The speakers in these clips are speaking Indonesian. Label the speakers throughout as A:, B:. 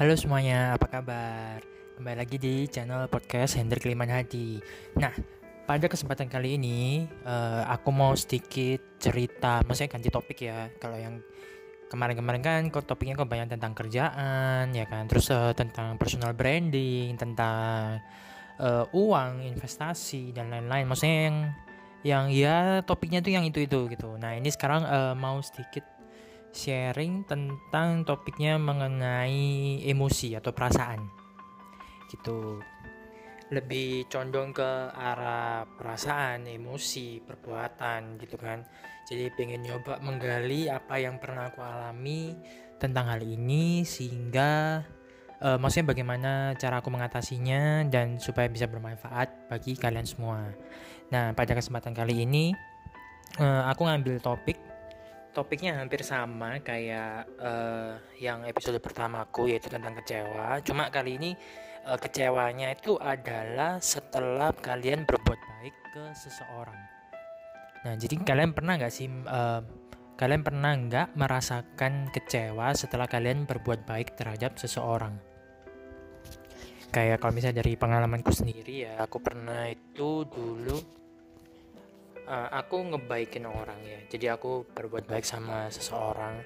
A: Halo semuanya, apa kabar? Kembali lagi di channel podcast Hendrik Liman Hadi. Nah, pada kesempatan kali ini uh, aku mau sedikit cerita, maksudnya ganti topik ya. Kalau yang kemarin-kemarin kan kok topiknya kok banyak tentang kerjaan ya kan, terus uh, tentang personal branding, tentang uh, uang, investasi dan lain-lain. Maksudnya yang yang ya topiknya tuh yang itu itu gitu. Nah ini sekarang uh, mau sedikit sharing tentang topiknya mengenai emosi atau perasaan gitu lebih condong ke arah perasaan, emosi, perbuatan gitu kan. Jadi pengen nyoba menggali apa yang pernah aku alami tentang hal ini sehingga uh, maksudnya bagaimana cara aku mengatasinya dan supaya bisa bermanfaat bagi kalian semua. Nah, pada kesempatan kali ini uh, aku ngambil topik topiknya hampir sama kayak uh, yang episode pertamaku yaitu tentang kecewa. Cuma kali ini uh, kecewanya itu adalah setelah kalian berbuat baik ke seseorang. Nah, jadi kalian pernah nggak sih uh, kalian pernah nggak merasakan kecewa setelah kalian berbuat baik terhadap seseorang? Kayak kalau misalnya dari pengalamanku sendiri ya, aku pernah itu dulu uh, aku ngebaikin orang ya. Jadi aku berbuat baik sama seseorang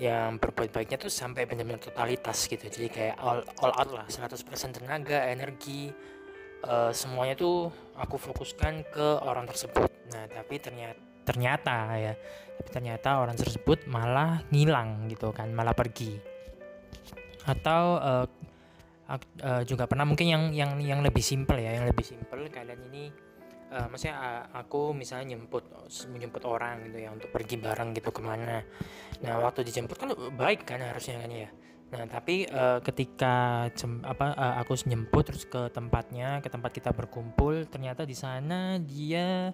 A: yang berbuat baiknya tuh sampai benar-benar totalitas gitu. Jadi kayak all, all out lah 100% tenaga energi uh, semuanya tuh aku fokuskan ke orang tersebut. Nah tapi ternyata ternyata ya tapi ternyata orang tersebut malah ngilang gitu kan malah pergi. Atau uh, uh, juga pernah mungkin yang yang yang lebih simpel ya yang lebih simpel kalian ini uh, maksudnya aku misalnya nyemput menjemput orang gitu ya untuk pergi bareng gitu ke mana. Nah waktu dijemput kan baik kan harusnya kan ya. Nah tapi uh, ketika jem, apa uh, aku nyemput terus ke tempatnya ke tempat kita berkumpul ternyata di sana dia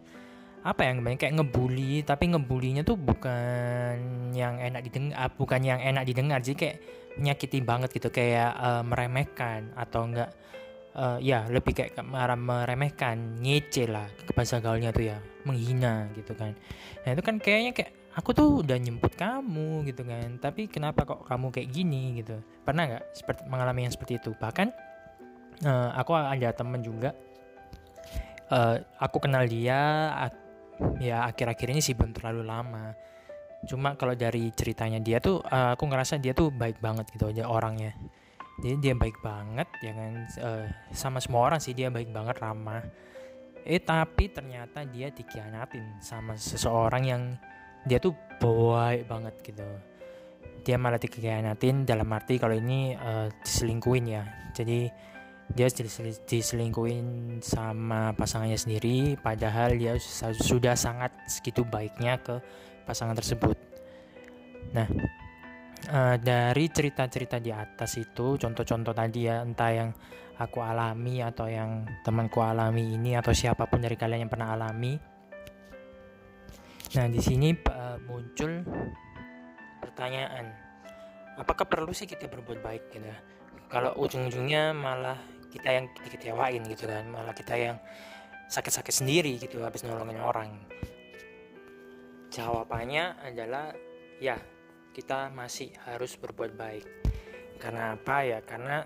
A: apa yang banyak kayak ngebully tapi ngebulinya tuh bukan yang enak didengar bukan yang enak didengar. Jadi kayak menyakiti banget gitu kayak uh, meremehkan atau enggak uh, ya lebih kayak meremehkan ngece lah ke bahasa gaulnya tuh ya menghina gitu kan. Nah itu kan kayaknya kayak aku tuh udah nyemput kamu gitu kan. Tapi kenapa kok kamu kayak gini? gitu. Pernah nggak seperti mengalami yang seperti itu? Bahkan uh, aku ada temen juga uh, aku kenal dia ya akhir-akhir ini sih belum terlalu lama. Cuma kalau dari ceritanya dia tuh uh, aku ngerasa dia tuh baik banget gitu aja orangnya jadi dia baik banget ya kan? Uh, sama semua orang sih dia baik banget ramah. Eh tapi ternyata dia dikhianatin sama seseorang yang dia tuh baik banget gitu. Dia malah dikhianatin dalam arti kalau ini uh, diselingkuin ya. Jadi dia diselingkuin sama pasangannya sendiri padahal dia sudah sangat segitu baiknya ke pasangan tersebut. Nah uh, dari cerita-cerita di atas itu contoh-contoh tadi ya entah yang aku alami atau yang temanku alami ini atau siapa pun dari kalian yang pernah alami. Nah di sini uh, muncul pertanyaan apakah perlu sih kita berbuat baik? Gitu. Kalau ujung-ujungnya malah kita yang dikecewain gitu kan malah kita yang sakit-sakit sendiri gitu habis nolongin orang. Jawabannya adalah ya kita masih harus berbuat baik. Karena apa ya? Karena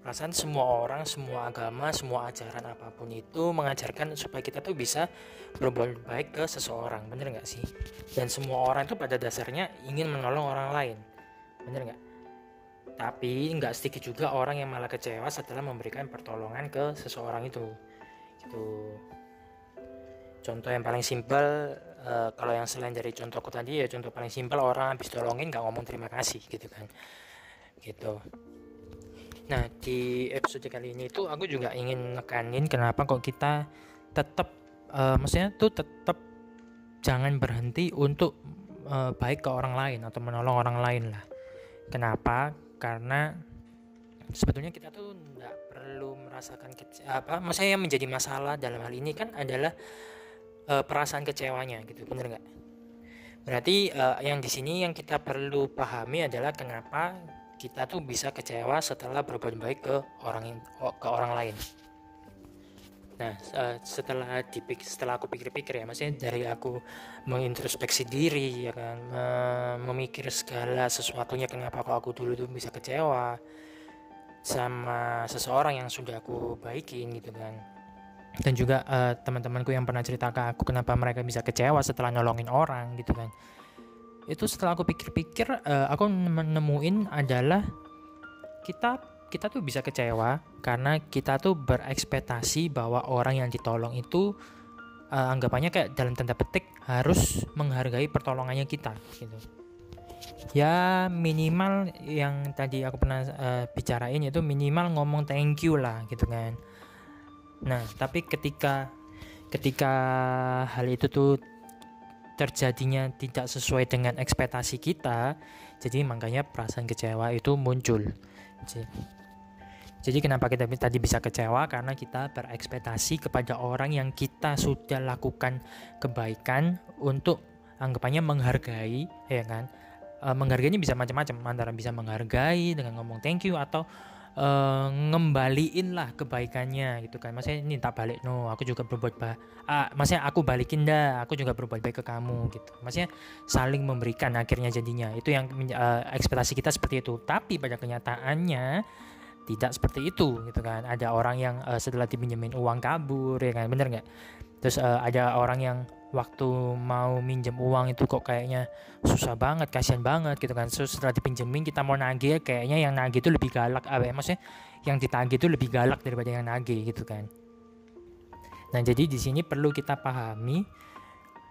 A: perasaan semua orang, semua agama, semua ajaran apa pun itu mengajarkan supaya kita tuh bisa berbuat baik ke seseorang, bener nggak sih? Dan semua orang itu pada dasarnya ingin menolong orang lain, bener nggak? Tapi nggak sedikit juga orang yang malah kecewa setelah memberikan pertolongan ke seseorang itu, gitu. Contoh yang paling simpel uh, kalau yang selain dari contohku tadi ya contoh paling simpel orang habis tolongin nggak ngomong terima kasih gitu kan. Gitu. Nah di episode kali ini tuh aku juga ingin nekanin kenapa kok kita tetap uh, maksudnya tuh tetap jangan berhenti untuk uh, baik ke orang lain atau menolong orang lain lah. Kenapa? Karena sebetulnya kita tuh nggak perlu merasakan apa maksudnya yang menjadi masalah dalam hal ini kan adalah uh, perasaan kecewanya gitu bener nggak? Berarti uh, yang di sini yang kita perlu pahami adalah kenapa kita tuh bisa kecewa setelah berbuat baik ke orang ke orang lain. Nah setelah dipik setelah aku pikir-pikir ya maksudnya dari aku mengintrospeksi diri ya kan memikir segala sesuatunya kenapa kok aku dulu tuh bisa kecewa sama seseorang yang sudah aku baikin gitu kan dan juga uh, teman-temanku yang pernah cerita ke aku kenapa mereka bisa kecewa setelah nolongin orang gitu kan. Itu setelah aku pikir-pikir uh, aku menemuin adalah kita kita tuh bisa kecewa karena kita tuh berekspektasi bahwa orang yang ditolong itu uh, anggapannya kayak dalam tanda petik harus menghargai pertolongannya kita gitu. Ya minimal yang tadi aku pernah uh, bicarain itu minimal ngomong thank you lah gitu kan nah tapi ketika ketika hal itu tuh terjadinya tidak sesuai dengan ekspektasi kita jadi makanya perasaan kecewa itu muncul. Jadi kenapa kita tadi bisa kecewa? Karena kita berekspektasi kepada orang yang kita sudah lakukan kebaikan untuk anggapannya menghargai ya kan? E, menghargainya bisa macam-macam antara bisa menghargai dengan ngomong thank you atau e, ngembaliin lah kebaikannya gitu kan. Maksudnya tak balik no aku juga berbuat baik ah, maksudnya aku balikin dah aku juga berbuat baik ke kamu gitu. Maksudnya saling memberikan akhirnya jadinya. Itu yang e, ekspektasi kita seperti itu. Tapi pada kenyataannya tidak seperti itu gitu kan. Ada orang yang uh, setelah dipinjemin uang kabur ya kan. Bener nggak? Terus uh, ada orang yang waktu mau minjem uang itu kok kayaknya susah banget kasihan banget gitu kan. Terus setelah dipinjemin kita mau nagih kayaknya yang nagih itu lebih galak. Apa ya maksudnya yang ditagih itu lebih galak daripada yang nagih gitu kan. Nah jadi di sini perlu kita pahami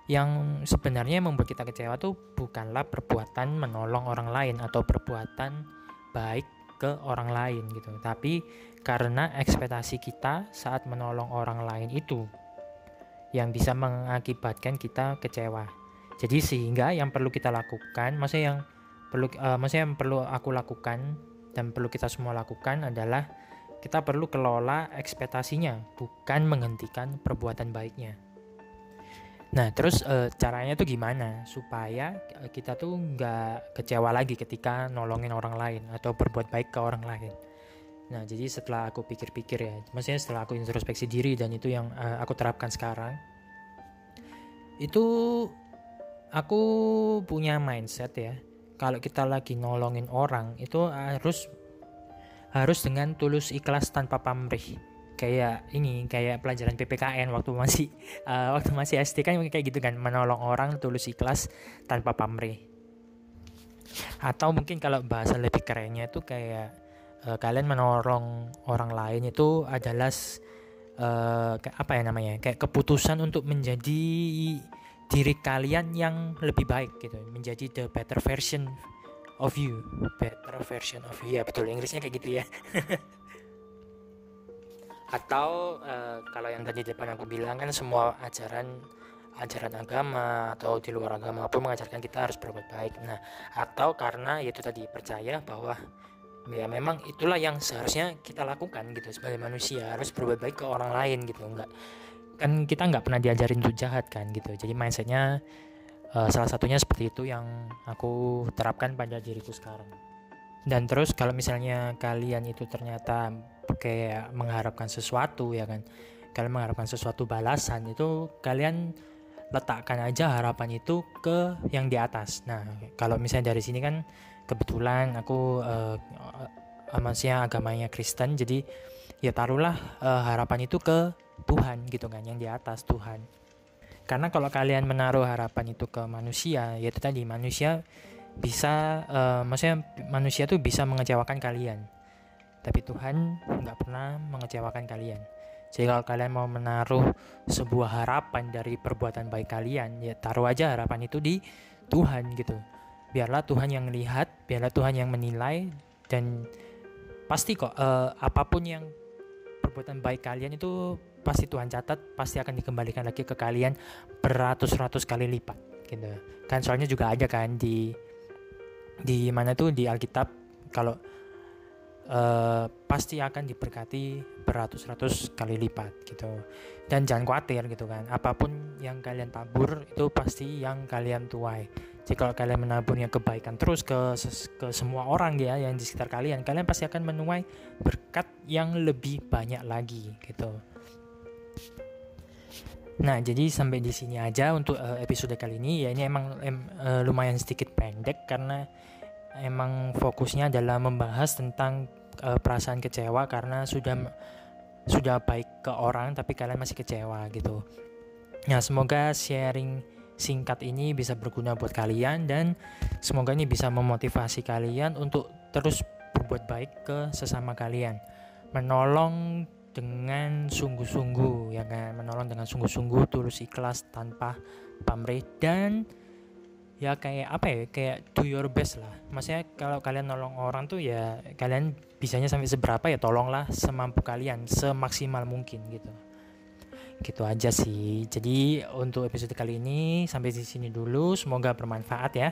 A: yang sebenarnya membuat kita kecewa tuh bukanlah perbuatan menolong orang lain atau perbuatan baik ke orang lain gitu. Tapi karena ekspektasi kita saat menolong orang lain itu yang bisa mengakibatkan kita kecewa. Jadi sehingga yang perlu kita lakukan, maksudnya yang perlu uh, maksudnya yang perlu aku lakukan dan perlu kita semua lakukan adalah kita perlu kelola ekspektasinya, bukan menghentikan perbuatan baiknya. Nah, terus e, caranya tuh gimana supaya e, kita tuh nggak kecewa lagi ketika nolongin orang lain atau berbuat baik ke orang lain. Nah, jadi setelah aku pikir-pikir ya, maksudnya setelah aku introspeksi diri dan itu yang e, aku terapkan sekarang, itu aku punya mindset ya, kalau kita lagi nolongin orang itu harus harus dengan tulus ikhlas tanpa pamrih. Kayak ini kayak pelajaran PPKN waktu masih uh, waktu masih SD kan kayak gitu kan menolong orang tulus ikhlas tanpa pamrih. Atau mungkin kalau bahasa lebih kerennya itu kayak uh, kalian menolong orang lain itu adalah uh, apa ya namanya kayak keputusan untuk menjadi diri kalian yang lebih baik gitu menjadi the better version of you. Better version of you. Ya betul. Inggrisnya kayak gitu ya. Atau uh, kalau yang tadi depan aku bilang kan semua ajaran ajaran agama atau di luar agama pun mengajarkan kita harus berbuat baik. Nah atau karena itu tadi percaya bahwa ya memang itulah yang seharusnya kita lakukan gitu sebagai manusia harus berbuat baik ke orang lain gitu enggak kan kita nggak pernah diajarin untuk jahat kan gitu. Jadi mindsetnya uh, salah satunya seperti itu yang aku terapkan pada diriku sekarang. Dan terus kalau misalnya kalian itu ternyata kayak mengharapkan sesuatu ya kan? Kalian mengharapkan sesuatu balasan itu kalian letakkan aja harapan itu ke yang di atas. Nah kalau misalnya dari sini kan kebetulan aku uh, maksudnya agamanya Kristen jadi ya taruhlah uh, harapan itu ke Tuhan gitu kan yang di atas Tuhan. Karena kalau kalian menaruh harapan itu ke manusia ya itu tadi manusia bisa uh, maksudnya manusia tuh bisa mengecewakan kalian. Tapi Tuhan nggak pernah mengecewakan kalian. Jadi kalau kalian mau menaruh sebuah harapan dari perbuatan baik kalian ya taruh aja harapan itu di Tuhan gitu biarlah Tuhan yang melihat biarlah Tuhan yang menilai dan pasti kok uh, apa pun yang perbuatan baik kalian itu pasti Tuhan catat pasti akan dikembalikan lagi ke kalian beratus-ratus kali lipat gitu. Kan soalnya juga ada kan di di mana tuh di Alkitab kalau uh, pasti akan diberkati beratus-ratus kali lipat gitu. Dan jangan khawatir gitu kan. Apa pun yang kalian tabur itu pasti yang kalian tuai jadi kalau kalian menaburnya kebaikan terus ke ke semua orang ya yang di sekitar kalian kalian pasti akan menuai berkat yang lebih banyak lagi gitu Nah, jadi sampai di sini aja untuk uh, episode kali ini. Ya ini emang em, uh, lumayan sedikit pendek karena emang fokusnya adalah membahas tentang uh, perasaan kecewa karena sudah sudah baik ke orang tapi kalian masih kecewa gitu. Nah, semoga sharing singkat ini bisa berguna buat kalian dan semoga ini bisa memotivasi kalian untuk terus berbuat baik ke sesama kalian. Menolong dengan sungguh-sungguh ya kan, menolong dengan sungguh-sungguh tulus ikhlas tanpa pamrih dan ya kayak apa ya? Kayak do your best lah. Maksudnya kalau kalian nolong orang tuh ya kalian bisanya sampai seberapa ya tolonglah semampu kalian semaksimal mungkin gitu gitu aja sih. Jadi untuk episode kali ini sampai di sini dulu. Semoga bermanfaat ya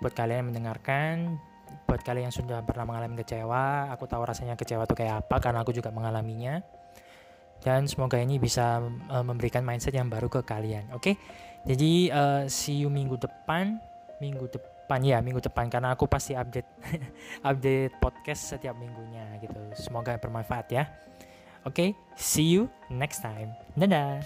A: buat kalian yang mendengarkan. Buat kalian yang sudah pernah mengalami kecewa aku tahu rasanya kecewa tuh kayak apa karena aku juga mengalaminya. Dan semoga ini bisa uh, memberikan mindset yang baru ke kalian oke? Okay? jadi uh, see you minggu depan. Minggu depan ya minggu depan karena aku pasti update update podcast setiap minggunya gitu. Semoga bermanfaat ya okay? see you next time dadah